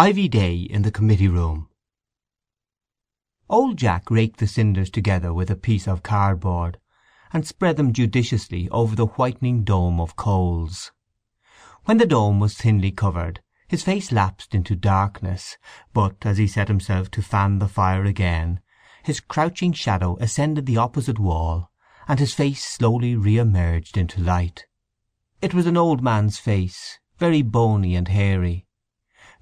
Ivy Day in the Committee Room Old Jack raked the cinders together with a piece of cardboard, and spread them judiciously over the whitening dome of coals. When the dome was thinly covered his face lapsed into darkness, but as he set himself to fan the fire again his crouching shadow ascended the opposite wall, and his face slowly re emerged into light. It was an old man's face, very bony and hairy.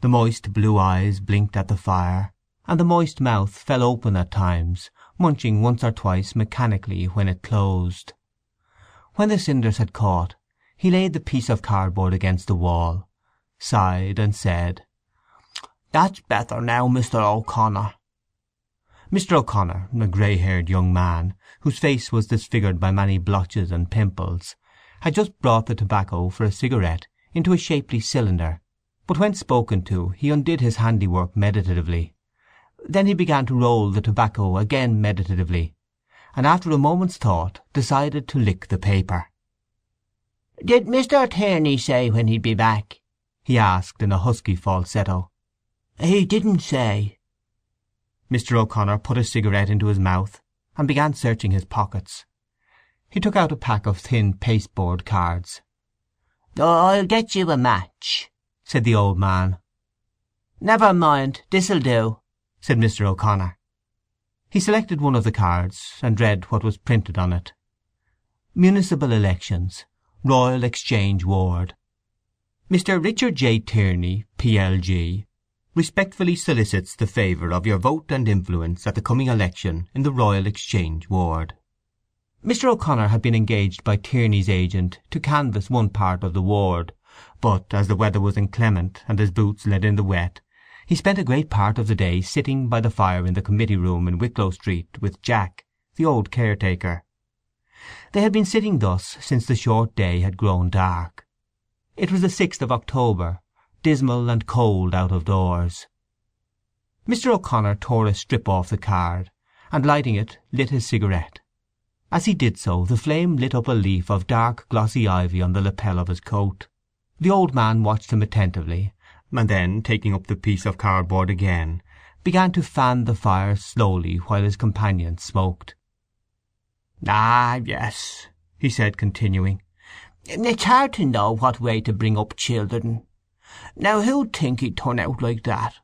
The moist blue eyes blinked at the fire, and the moist mouth fell open at times, munching once or twice mechanically when it closed. When the cinders had caught he laid the piece of cardboard against the wall, sighed, and said, "That's better now, Mr. O'Connor." Mr. O'Connor, a grey–haired young man, whose face was disfigured by many blotches and pimples, had just brought the tobacco for a cigarette into a shapely cylinder but when spoken to he undid his handiwork meditatively. Then he began to roll the tobacco again meditatively, and after a moment's thought decided to lick the paper. "Did Mr. Tierney say when he'd be back?" he asked in a husky falsetto. "He didn't say." Mr. O'Connor put a cigarette into his mouth, and began searching his pockets. He took out a pack of thin pasteboard cards. "I'll get you a match," said the old man. "Never mind, this'll do," said Mr. O'Connor. He selected one of the cards, and read what was printed on it. Municipal Elections. Royal Exchange Ward. Mr. Richard J. Tierney, P.L.G., respectfully solicits the favour of your vote and influence at the coming election in the Royal Exchange Ward. Mr. O'Connor had been engaged by Tierney's agent to canvass one part of the ward, but as the weather was inclement and his boots let in the wet he spent a great part of the day sitting by the fire in the committee room in Wicklow Street with Jack, the old caretaker. They had been sitting thus since the short day had grown dark. It was the sixth of October, dismal and cold out of doors. Mr. O'Connor tore a strip off the card, and lighting it lit his cigarette. As he did so the flame lit up a leaf of dark glossy ivy on the lapel of his coat. The old man watched him attentively, and then, taking up the piece of cardboard again, began to fan the fire slowly while his companion smoked. "Ah, yes," he said, continuing. "It's hard to know what way to bring up children. Now who'd think he'd turn out like that?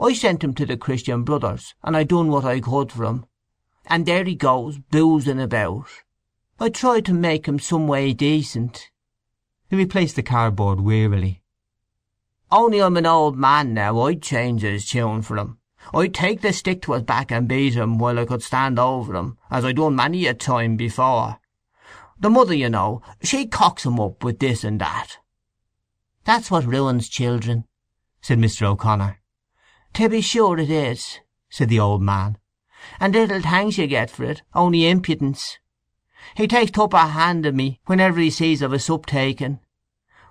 I sent him to the Christian Brothers, and I done what I could for him. And there he goes, boozing about. I tried to make him some way decent. He replaced the cardboard wearily. "Only I'm an old man now I'd change his tune for him. I'd take the stick to his back and beat him while I could stand over him, as I done many a time before. The mother, you know, she cocks him up with this and that." "That's what ruins children," said Mr. O'Connor. "To be sure it is," said the old man. "And little thanks you get for it, only impudence. He takes tupper hand of me whenever he sees of a sup taken.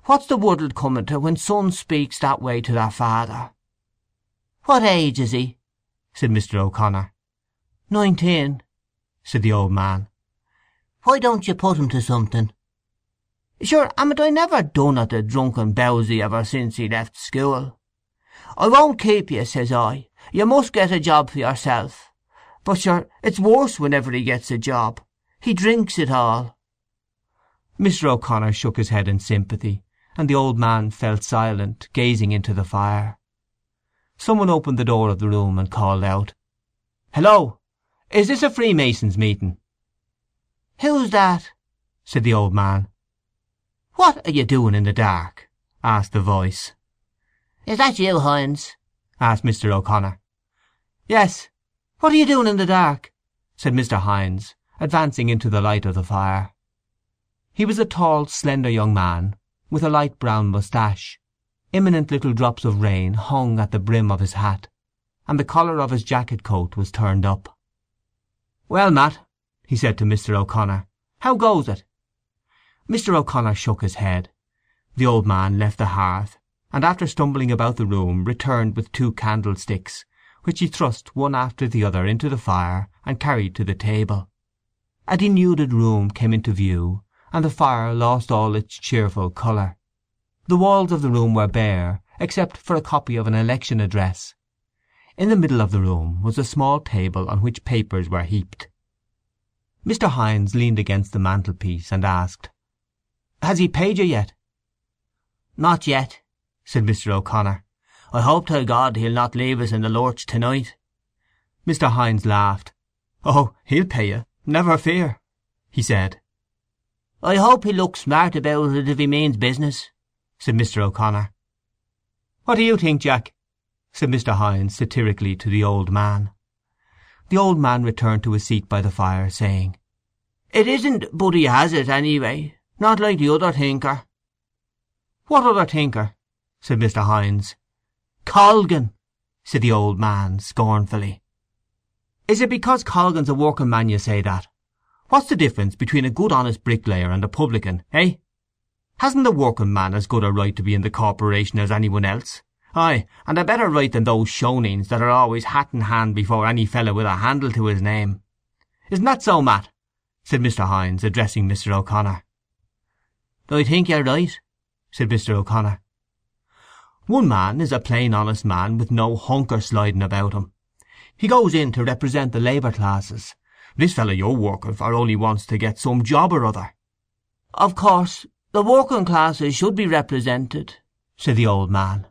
What's the world coming to when sons speaks that way to their father?" "What age is he?" said Mr. O'Connor. "Nineteen," said the old man. "Why don't you put him to something?" "Sure, haven't I never done at the drunken bowsy ever since he left school? I won't keep you, says I. You must get a job for yourself. But sure, it's worse whenever he gets a job. He drinks it all." Mr. O'Connor shook his head in sympathy, and the old man fell silent, gazing into the fire. Some one opened the door of the room and called out, "Hello! Is this a Freemasons' meeting?" "Who's that?" said the old man. "What are you doing in the dark?" asked the voice. "Is that you, Hynes?" asked Mr. O'Connor. "Yes. What are you doing in the dark?" said Mr. Hynes, advancing into the light of the fire. He was a tall, slender young man with a light brown moustache. Imminent little drops of rain hung at the brim of his hat, and the collar of his jacket coat was turned up. "Well, Matt," he said to Mr. O'Connor, "how goes it?" Mr. O'Connor shook his head. The old man left the hearth, and after stumbling about the room returned with two candlesticks, which he thrust one after the other into the fire and carried to the table. A denuded room came into view, and the fire lost all its cheerful colour. The walls of the room were bare, except for a copy of an election address. In the middle of the room was a small table on which papers were heaped. Mr. Hynes leaned against the mantelpiece and asked, "Has he paid you yet?" "Not yet," said Mr. O'Connor. "I hope to God he'll not leave us in the lurch to night." Mr. Hynes laughed. "Oh, he'll pay you, never fear," he said. "I hope he'll look smart about it if he means business," said Mr. O'Connor. "What do you think, Jack?" said Mr. Hynes satirically to the old man. The old man returned to his seat by the fire, saying, "It isn't but he has it, anyway. Not like the other thinker." "What other thinker?" said Mr. Hynes. "Colgan," said the old man scornfully. "Is it because Colgan's a working man you say that? What's the difference between a good honest bricklayer and a publican, eh? Hasn't the working man as good a right to be in the corporation as anyone else? Ay, and a better right than those shoneens that are always hat in hand before any fellow with a handle to his name. Isn't that so, Matt?" said Mr. Hynes, addressing Mr. O'Connor. "I think you're right," said Mr. O'Connor. "One man is a plain honest man with no hunker sliding about him. He goes in to represent the labour classes. This fellow you're working for only wants to get some job or other." "Of course the working classes should be represented," said the old man.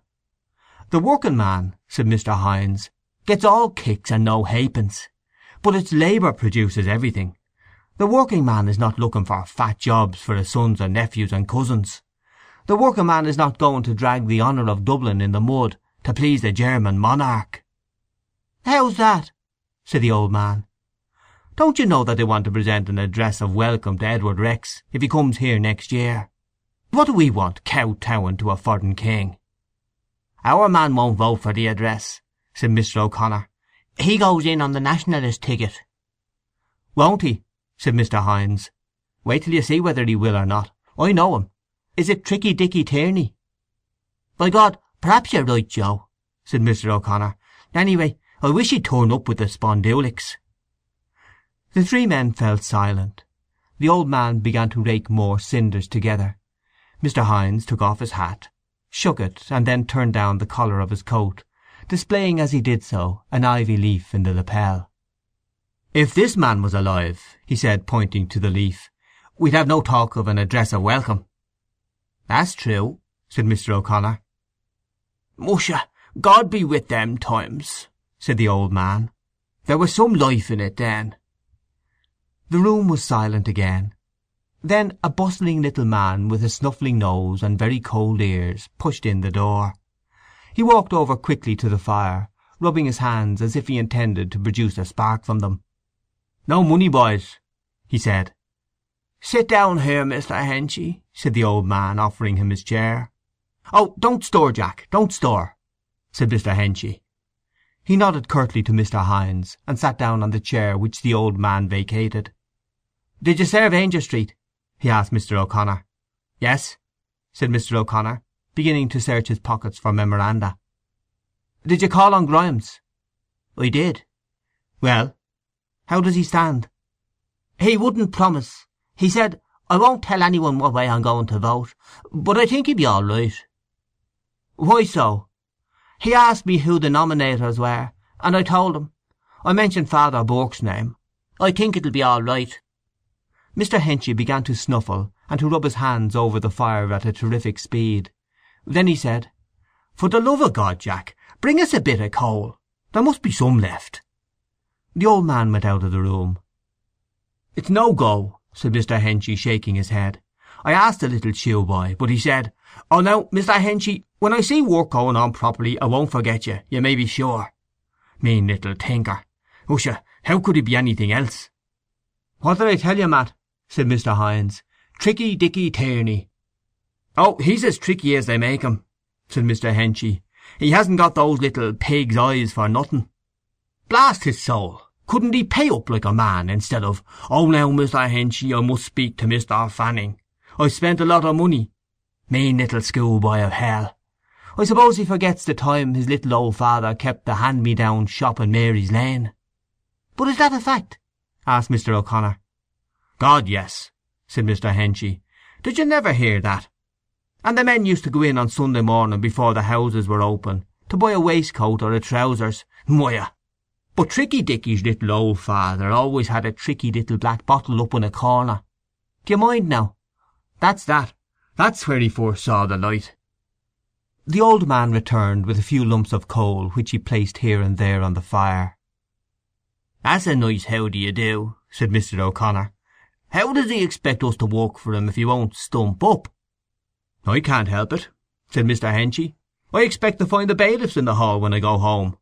The working man, said Mr. Hynes, gets all kicks and no halfpence. But it's labour produces everything. The working man is not looking for fat jobs for his sons and nephews and cousins. The working man is not going to drag the honour of Dublin in the mud to please the German monarch. "How's that?" said the old man. Don't you know that they want to present an address of welcome to Edward Rex if he comes here next year? What do we want kow-towing to a foreign king? "Our man won't vote for the address," said Mr. O'Connor. "He goes in on the Nationalist ticket." "Won't he?" said Mr. Hynes. "Wait till you see whether he will or not. I know him. Is it Tricky Dicky Tierney?" "By God, perhaps you're right, Joe," said Mr. O'Connor. "Anyway, I wish he'd turn up with the spondulics." The three men fell silent. The old man began to rake more cinders together. Mr. Hynes took off his hat shook it, and then turned down the collar of his coat, displaying as he did so an ivy leaf in the lapel. "If this man was alive," he said, pointing to the leaf, "we'd have no talk of an address of welcome." "That's true," said Mr. O'Connor. "Musha, God be with them times," said the old man. "There was some life in it then." The room was silent again. Then a bustling little man with a snuffling nose and very cold ears pushed in the door. He walked over quickly to the fire, rubbing his hands as if he intended to produce a spark from them. "No money, boys," he said. "Sit down here, Mr. Henchy," said the old man, offering him his chair. "Oh, don't stir, Jack, don't stir," said Mr. Henchy. He nodded curtly to Mr. Hynes, and sat down on the chair which the old man vacated. "Did you serve Aungier Street?" he asked Mr. O'Connor. "Yes," said Mr. O'Connor, beginning to search his pockets for memoranda. "Did you call on Grimes?" "I did." "Well, how does he stand?" "He wouldn't promise. He said, 'I won't tell any one what way I'm going to vote, but I think he'll be all right.'" "Why so?" "He asked me who the nominators were, and I told him. I mentioned Father Burke's name. I think it'll be all right. Mr. Henchy began to snuffle and to rub his hands over the fire at a terrific speed. Then he said, "For the love of God, Jack, bring us a bit of coal. There must be some left." The old man went out of the room. "It's no go," said Mr. Henchy, shaking his head. "I asked the little shoe boy, but he said, 'Oh now, Mr. Henchy, when I see work going on properly I won't forget you, you may be sure.' Mean little tinker! Usha, how could he be anything else?" "What did I tell you, Matt?" said Mr. Hynes. "Tricky Dicky Tierney." "Oh, he's as tricky as they make him," said Mr. Henchy. "He hasn't got those little pig's eyes for nothing. Blast his soul! Couldn't he pay up like a man, instead of, Oh, now, Mr. Henchy, I must speak to Mr. Fanning. I've spent a lot of money.' Mean little schoolboy of hell! I suppose he forgets the time his little old father kept the hand-me-down shop in Mary's Lane." "But is that a fact?" asked Mr. O'Connor. "God, yes," said Mr. Henchy. "Did you never hear that? And the men used to go in on Sunday morning before the houses were open, to buy a waistcoat or a trousers. Moya! But Tricky Dicky's little old father always had a tricky little black bottle up in a corner. Do you mind now? That's that. That's where he first saw the light. The old man returned with a few lumps of coal which he placed here and there on the fire. That's a nice how do you do, said Mr. O'Connor. How does he expect us to work for him if he won't stump up? I can't help it, said Mr. Henchy. I expect to find the bailiffs in the hall when I go home.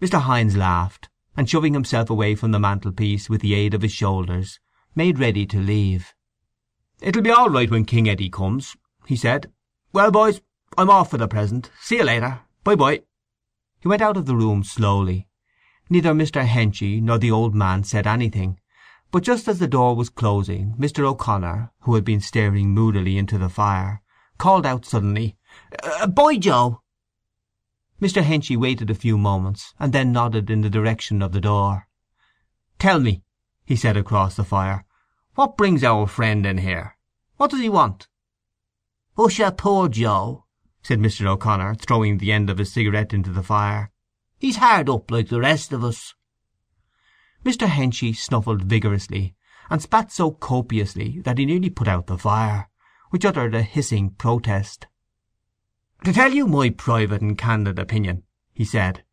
Mr. Hynes laughed, and shoving himself away from the mantelpiece with the aid of his shoulders, made ready to leave. It'll be all right when King Eddie comes, he said. Well, boys, I'm off for the present. See you later. Bye-bye. He went out of the room slowly. Neither Mr. Henchy nor the old man said anything, but just as the door was closing Mr. O'Connor, who had been staring moodily into the fire, called out suddenly, uh, "Boy, Joe!" Mr. Henchy waited a few moments, and then nodded in the direction of the door. "Tell me," he said across the fire, "what brings our friend in here? What does he want?" "Usha poor Joe," said Mr. O'Connor, throwing the end of his cigarette into the fire. "He's hard up like the rest of us." Mr. Henchy snuffled vigorously, and spat so copiously that he nearly put out the fire, which uttered a hissing protest. To tell you my private and candid opinion, he said,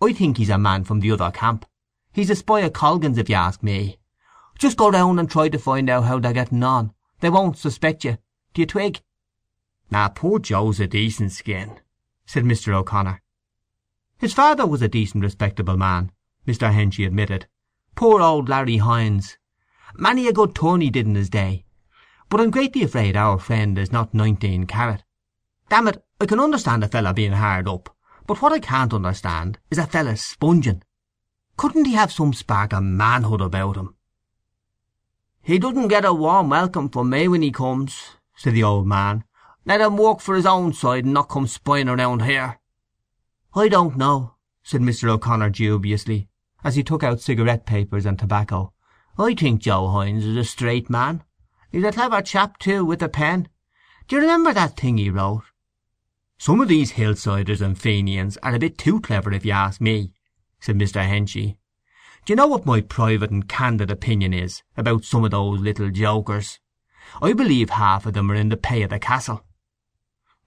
I think he's a man from the other camp. He's a spy of Colgan's if you ask me. Just go round and try to find out how they're getting on. They won't suspect you. Do you twig? Now, poor Joe's a decent skin, said Mr. O'Connor. His father was a decent respectable man, Mr. Henchy admitted. Poor old Larry Hynes. Many a good turn he did in his day. But I'm greatly afraid our friend is not nineteen carat. Damn it, I can understand a feller being hard up, but what I can't understand is a feller sponging. Couldn't he have some spark of manhood about him? He doesn't get a warm welcome from me when he comes, said the old man. Let him work for his own side and not come spying around here. I don't know, said Mr. O'Connor dubiously, as he took out cigarette papers and tobacco. I think Joe Hynes is a straight man. He's a clever chap, too, with a pen. Do you remember that thing he wrote? Some of these hillsiders and Fenians are a bit too clever if you ask me, said Mr. Henchy. Do you know what my private and candid opinion is about some of those little jokers? I believe half of them are in the pay of the castle.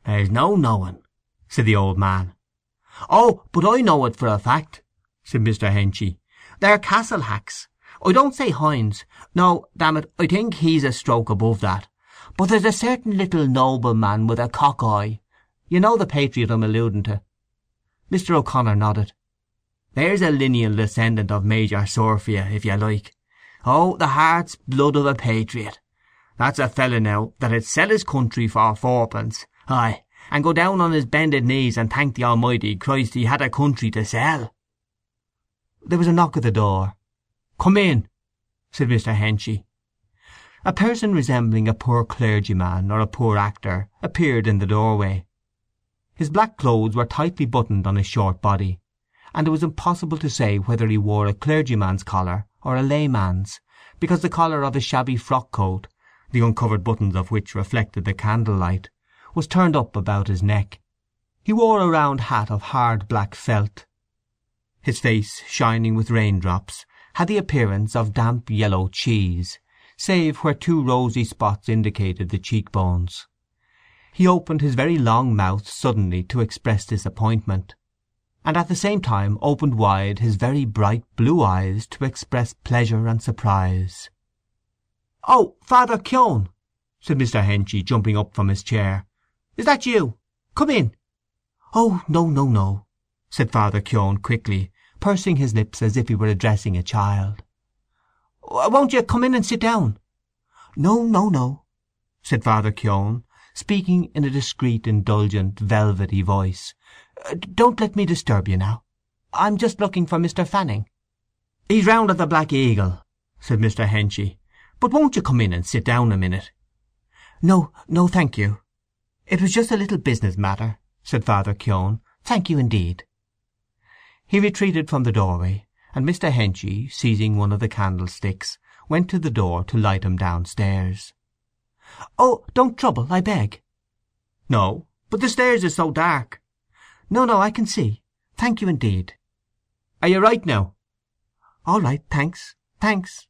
There's no knowing, said the old man. Oh, but I know it for a fact, said Mr. Henchy. They're castle hacks. I don't say Hynes. No, damn it, I think he's a stroke above that. But there's a certain little nobleman with a cock eye you know the patriot I'm alluding to?" Mr. O'Connor nodded. "There's a lineal descendant of Major Sirr for you, if you like. Oh, the heart's blood of a patriot. That's a feller now that'd sell his country for fourpence, aye, and go down on his bended knees and thank the Almighty Christ he had a country to sell." There was a knock at the door. "Come in," said Mr. Henchy. A person resembling a poor clergyman or a poor actor appeared in the doorway. His black clothes were tightly buttoned on his short body, and it was impossible to say whether he wore a clergyman's collar or a layman's, because the collar of his shabby frock coat, the uncovered buttons of which reflected the candlelight, was turned up about his neck. He wore a round hat of hard black felt. His face, shining with raindrops, had the appearance of damp yellow cheese, save where two rosy spots indicated the cheekbones. He opened his very long mouth suddenly to express disappointment, and at the same time opened wide his very bright blue eyes to express pleasure and surprise. "Oh, Father Keon!" said Mr. Henchy, jumping up from his chair. "Is that you? Come in." "Oh, no, no, no," said Father Keon quickly, pursing his lips as if he were addressing a child. "Won't you come in and sit down?" "No, no, no," said Father Keon, speaking in a discreet, indulgent, velvety voice. "Don't let me disturb you now. I'm just looking for Mr. Fanning." "He's round at the Black Eagle," said Mr. Henchy. "But won't you come in and sit down a minute?" "No, no, thank you. It was just a little business matter," said Father Keon. "Thank you indeed." He retreated from the doorway, and Mr. Henchy, seizing one of the candlesticks, went to the door to light him downstairs. "Oh, don't trouble, I beg!" "No. But the stairs is so dark." "No, no, I can see. Thank you indeed." "Are you right now?" "All right, thanks, thanks.